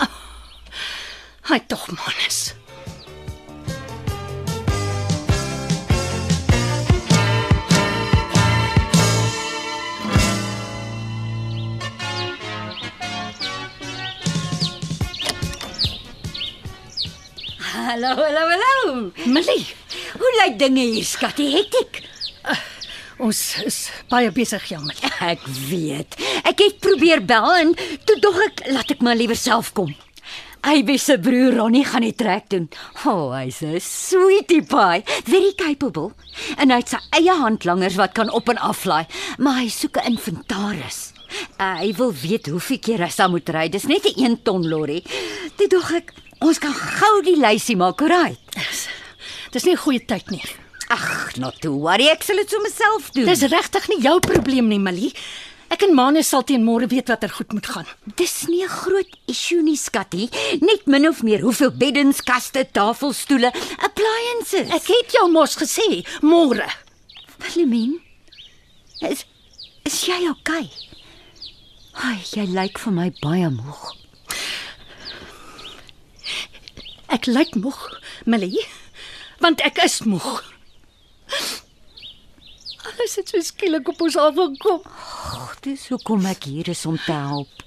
Oh, hy tog Manus. Hallo, hallo, hallo. Millie, Hoe lyk dinge hier, skatie? Hektiek. ons is baie besig, ja, Millie. Ek weet. Ek het probeer bel en toe dog ek laat ek maar liewer self kom. Ivy se broer Ronnie gaan die trek doen. O, oh, hy's 'n sweetie pie, very capable. En hy het sy eie handlangers wat kan op en aflaai, maar hy soek 'n inventaris. Uh, hy wil weet hoeveel keer hy sal moet ry. Dis net 'n 1 ton lorry. Toe dog ek, ons kan gou die lysie maak, alright? Dis nie 'n goeie tyd nie. Ag, not to worry, ek sal dit so myself doen. Dis regtig nie jou probleem nie, Millie. Ek en Manus sal teen môre weet wat er goed moet gaan. Dis nie 'n groot issue nie, skattie. Net min of meer hoeveel beddens, kaste, tafelstoele, appliances. Ek het jou mos gesê, môre. Wilhelmine, is is jy okay? Ai, jy lyk vir my baie moeg. Ek lyk moeg, Millie, want ek is moeg. Alles het so skielik op ons afgekom. Ag, dis hoekom ek hier is om te help.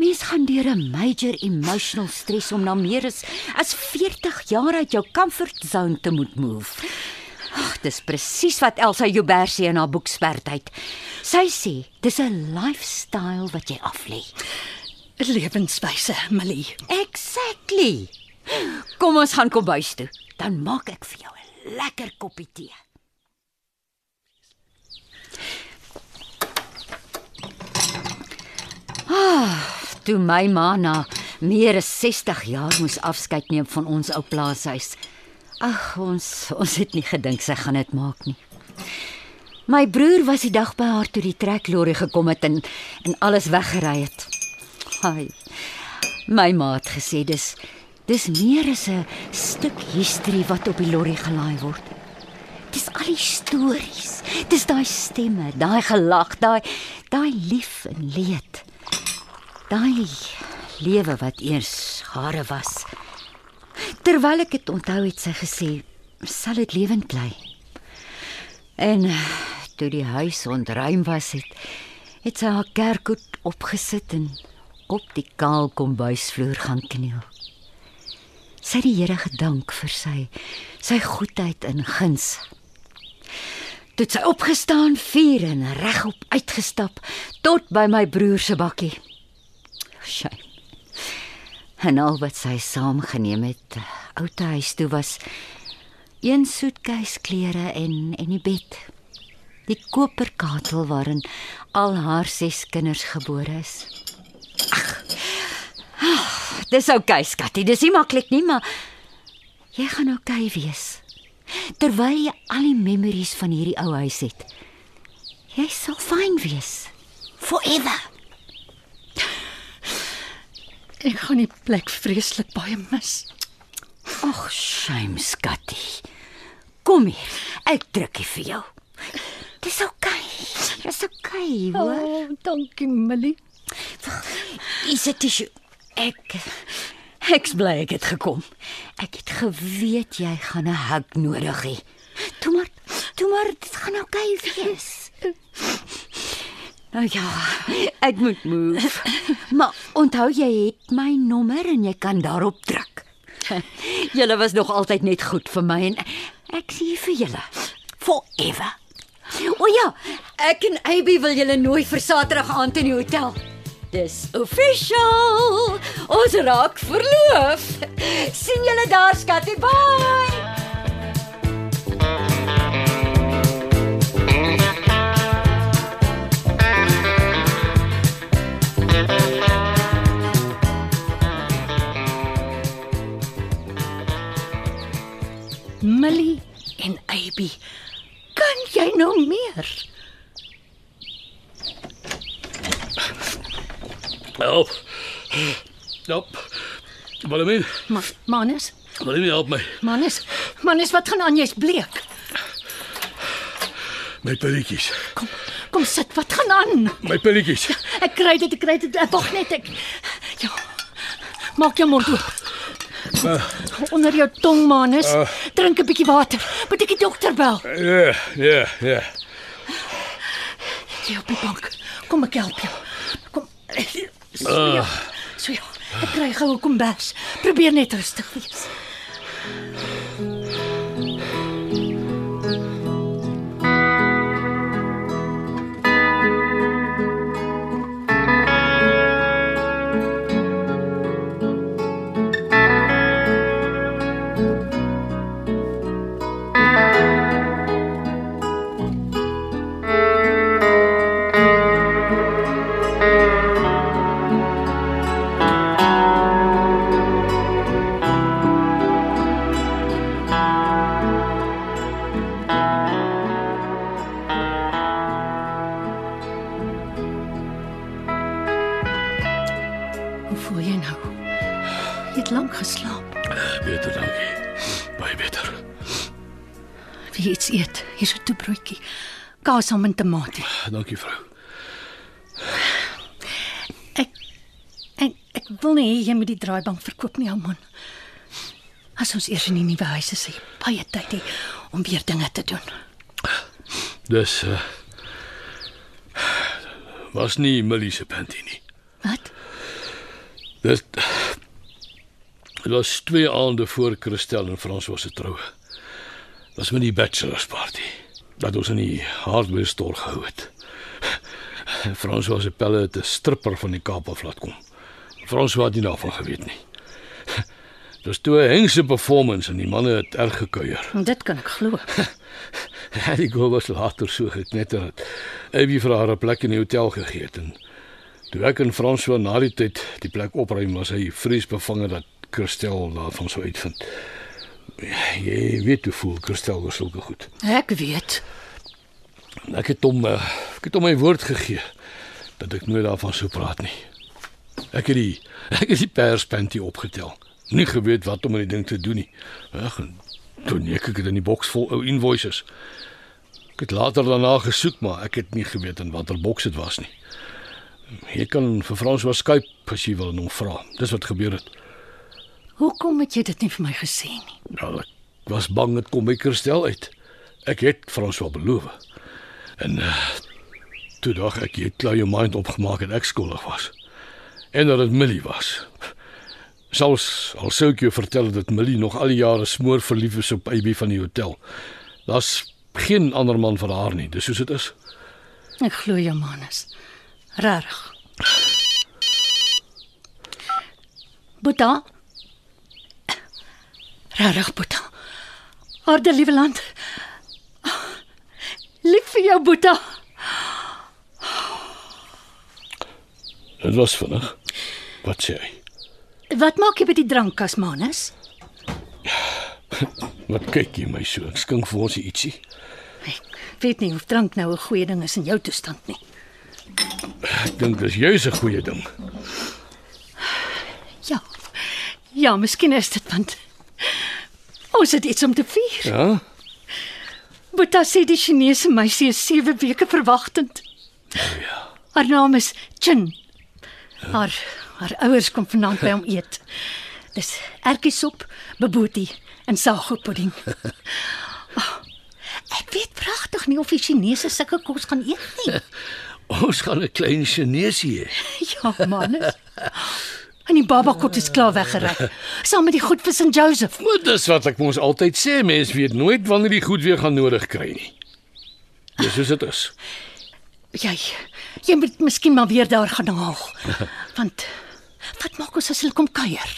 Mens gaan deur 'n major emotional stress om na meer as as 40 jaar uit jou comfort zone te moet move. Ag, dis presies wat Elsa Joubert sê in haar boek Spertyd. Sy sê, dis 'n lifestyle wat jy aflê. 'n Lewenswyse, Millie. Exactly. Kom ons gaan kombuis toe. Dan maak ek vir jou 'n lekker koppie tee. Ah, toe my ma na meer as 60 jaar moes afskeid neem van ons ou plaashuis. Ag, ons ons het nie gedink sy gaan dit maak nie. My broer was die dag by haar toe die treklorry gekom het en en alles weggery het. Ai. My ma het gesê dis dis meer as 'n stuk history wat op die lorry gelaai word. Dis al die stories. Dis daai stemme, daai gelag, daai daai lief en leed. Daai lewe wat eers hare was. Terwyl ek dit onthou het sy gesê, sal dit lewend bly. En toe die huis ontruim was het, het sy haar kerkhoed opgesit en op die kaal kombuisvloer gaan kniel. Sy die Here gedank vir sy sy goedheid en guns. Toe sy opgestaan, vier en regop uitgestap tot by my broer se bakkie. Shame. En al wat sy saamgeneem het, oute huis toe was een soetkies klere en en die bed. Die koperkatel waarin al haar ses kinders gebore is. Ag, dis oukei, okay, skattie. Dis nie maklik nie, maar jy gaan oukei okay wees. Terwyl jy al die memories van hierdie ou huis het. Jy sal fyn wees. Forever. Ek gaan die plek vreeslik baie mis. Ag, shame, skattie. Kom hier. Ek drukkie vir jou. Dis oukei. Okay. Dis oukei, okay, hoor. Oh, dankie, Millie. Is dit tissue? Ek ek's bly ek het gekom. Ek het geweet jy gaan 'n hug nodig hê. Toe maar, toe maar, dit gaan oukei okay wees. Nou ja, ek moet move. Maar onthou jy het my nommer en jy kan daarop druk. Julle was nog altyd net goed vir my en ek sien hier vir julle. Forever. O ja, ek en Abby wil julle nooi vir Saterdag aand in die hotel. Dis official. Ons raak verloof. sien julle daar, skatie. Bye. Millie en Abby. Kan jy nou meer? Help. Help. Willemien, Ma Manus, Willemien help my. Manus, Manus, wat gaan aan? Jy's bleek. My pilletjies. Kom, kom sit. Wat gaan aan? My pilletjies. Ek kry dit, ek kry dit. Ek Wag net ek. Ja. Maak jou mond oop. Onder jou tong, Manus. Drink 'n bietjie water. Moet ek die dokter bel? Ja, ja, ja. Jy op die bank. Kom ek help jou. Kom. So ja. So ja. Ek kry gou 'n kombers. Probeer net rustig wees. Kaas saam met tamatie. Dankie vrou. Ek ek ek wil nie jy moet die draaibank verkoop nie, ou man. As ons eers in die nuwe huis is, jy baie tyd hê om weer dinge te doen. Dis uh was nie Millie se panty nie. Wat? Dit Dit was twee aande voor Christel en François se troue. Was met die bachelors party. Dat ons in die hardware store gehou het. François se pelle het 'n stripper van die Kaap af laat kom. François het nie daarvan geweet nie. Dis toe 'n hengse performance en die manne het erg gekuier. Dit kan ek glo. Die girl was later so geknetter het. Abby vir haar 'n plek in die hotel gegee het en toe ek en François na die tyd die plek opruim was hy vreesbevange dat Christel daarvan sou uitvind. Jy weet hoe voel Christel oor sulke goed. Ek weet. Ek het hom eh, ek het hom my woord gegee dat ek nooit daarvan sou praat nie. Ek het die ek het die perspanty opgetel. Nie geweet wat om met die ding te doen nie. Ag, toe neek ek dit in die boks vol ou invoices. Ek het later daarna gesoek, maar ek het nie geweet in watter boks dit was nie. Jy kan vir François Skype as jy wil en hom vra. Dis wat gebeur het. Hoekom het jy dit nie vir my gesê nie? Nou, ek was bang dit kom by Christel uit. Ek het François beloof. En uh, toe dag ek jy klaar jou mind opgemaak en ek skuldig was. En dat dit Millie was. Selfs al sou ek jou vertel dat Millie nog al die jare smoor verlief is op Abby van die hotel. Daar's geen ander man vir haar nie. Dis soos dit is. Ek glo jou, Manus. Regtig. Boeta. Regtig, Boeta. Harde liewe land. Lief vir jou, Boeta. Dit was vinnig. Wat sê hy? Wat maak jy by die drankkas, Manus? Wat kyk jy my so? Ek skink vir ons ietsie. Ek weet nie of drank nou 'n goeie ding is in jou toestand nie. Ek dink dis juis 'n goeie ding. Ja. Ja, miskien is dit want ons het iets om te vier. Ja? Boeta sê die Chinese meisie is 7 weke verwagtend. Oh ja. Haar naam is Chin. Haar haar ouers kom vanaand by hom eet. Dis ertjiesop, bobotie en sagopudding. Oh, ek weet pragtig nie of die Chinese sulke kos gaan eet nie. Ons gaan 'n klein Chineesie hê. Ja, man. En die babakot is klaar weggery. Saam met die goed vir St. Joseph. Maar dis wat ek mos altyd sê, mens weet nooit wanneer jy goed weer gaan nodig kry nie. Dis soos dit is. Jy jy moet miskien maar weer daar gaan haal. Want wat maak ons as hulle kom kuier?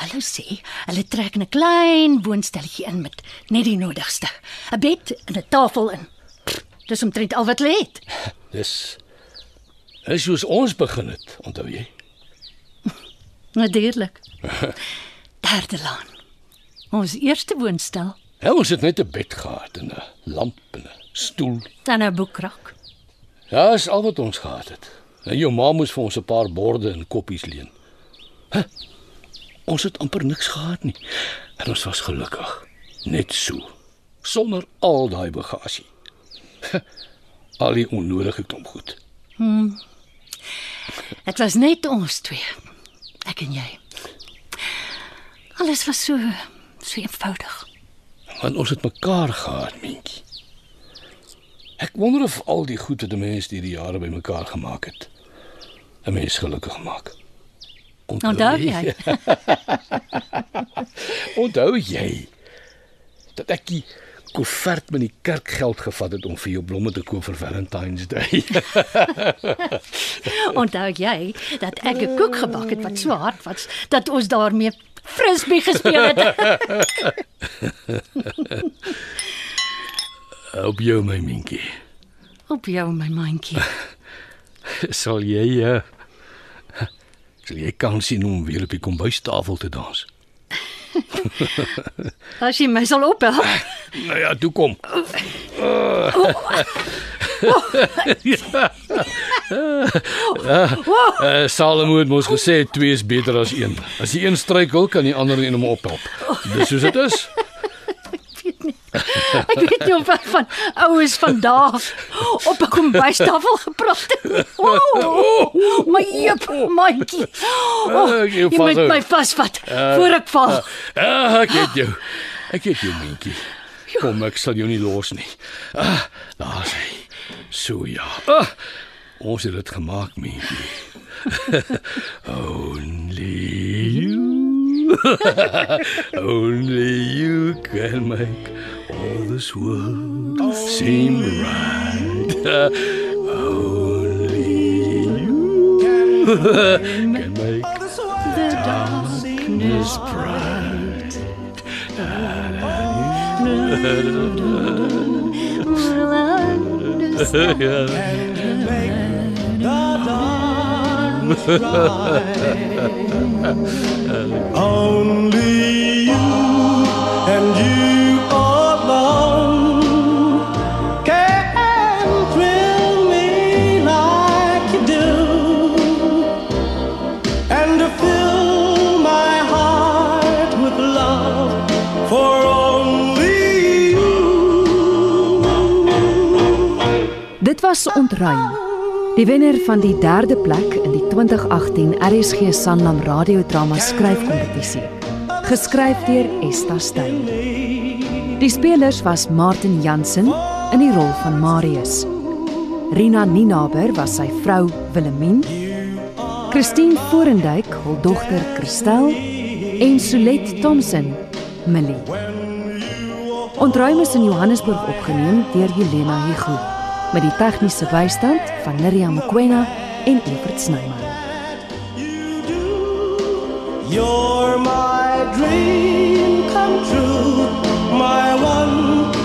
Hulle sê hulle trek 'n klein woonstelletjie in met net die nodigste. 'n Bed en 'n tafel in. Dis omtrent al wat hulle het. Dis Dis soos ons begin het, onthou jy? Natuurlik. Derde laan. Ons eerste woonstel, Ja, ons het net 'n bed gehad en 'n lamp en 'n stoel. dan 'n boekrak. Ja, is al wat ons gehad het. En jou ma moes vir ons 'n paar borde en koppies leen. Huh? Ons het amper niks gehad nie. En ons was gelukkig. Net so. Sonder al daai bagasie. al die onnodige klomp goed. Dit was net ons twee. Ek en jy. Alles was so so eenvoudig. Want ons het mekaar gehad, Mientjie. Ek wonder of al die goed wat 'n mens deur die jare bymekaar gemaak het, 'n mens gelukkig maak. Onthou jy? Onthou jy dat ek die koevert met die kerkgeld gevat het om vir jou blomme te koop vir Valentine's Day? Onthou jy dat ek 'n koek gebak het wat so hard was dat ons daarmee frisbee gespeel het? Op jou my Mientjie. Op jou my mandjie. Sal jy uh, sal jy kan sien om weer op die kombuistafel te dans? As jy my sal ophelp. Nou ja, toe kom. Uh, Salomo het mos gesê twee is beter as een. As die een struikel, kan die ander een hom ophelp. Dis soos dit is. Ek weet nie of ek van oues vandag op 'n kombuistafel gepraat het. Wow, my jep, mandjie. Oh, jou jy moet my vasvat voor ek val. Ah, ek het jou. Ek het jou, Mientjie. Kom, ek sal jou nie los nie. Ah, daar's hy. So ja. Ah, ons het dit gemaak, Mientjie. Only you. Only you can make all this world seem right. Only you can make the darkness bright. Only you and you was ontruim. Die wenner van die derde plek in die 2018 RSG Sanlam radiodrama skryfkompetisie. Geskryf deur Esta Steyn. Die spelers was Martin Jansen in die rol van Marius. Rina Ninaber was sy vrou Willemien. Christine Forendyk, hul dogter Christel en Solet Thomson, Millie. Ontruim is in Johannesburg opgeneem deur Helena Hugo met die tegniese bystand van Miriam Mkwena en Evert Snyman. You're my dream come true, my one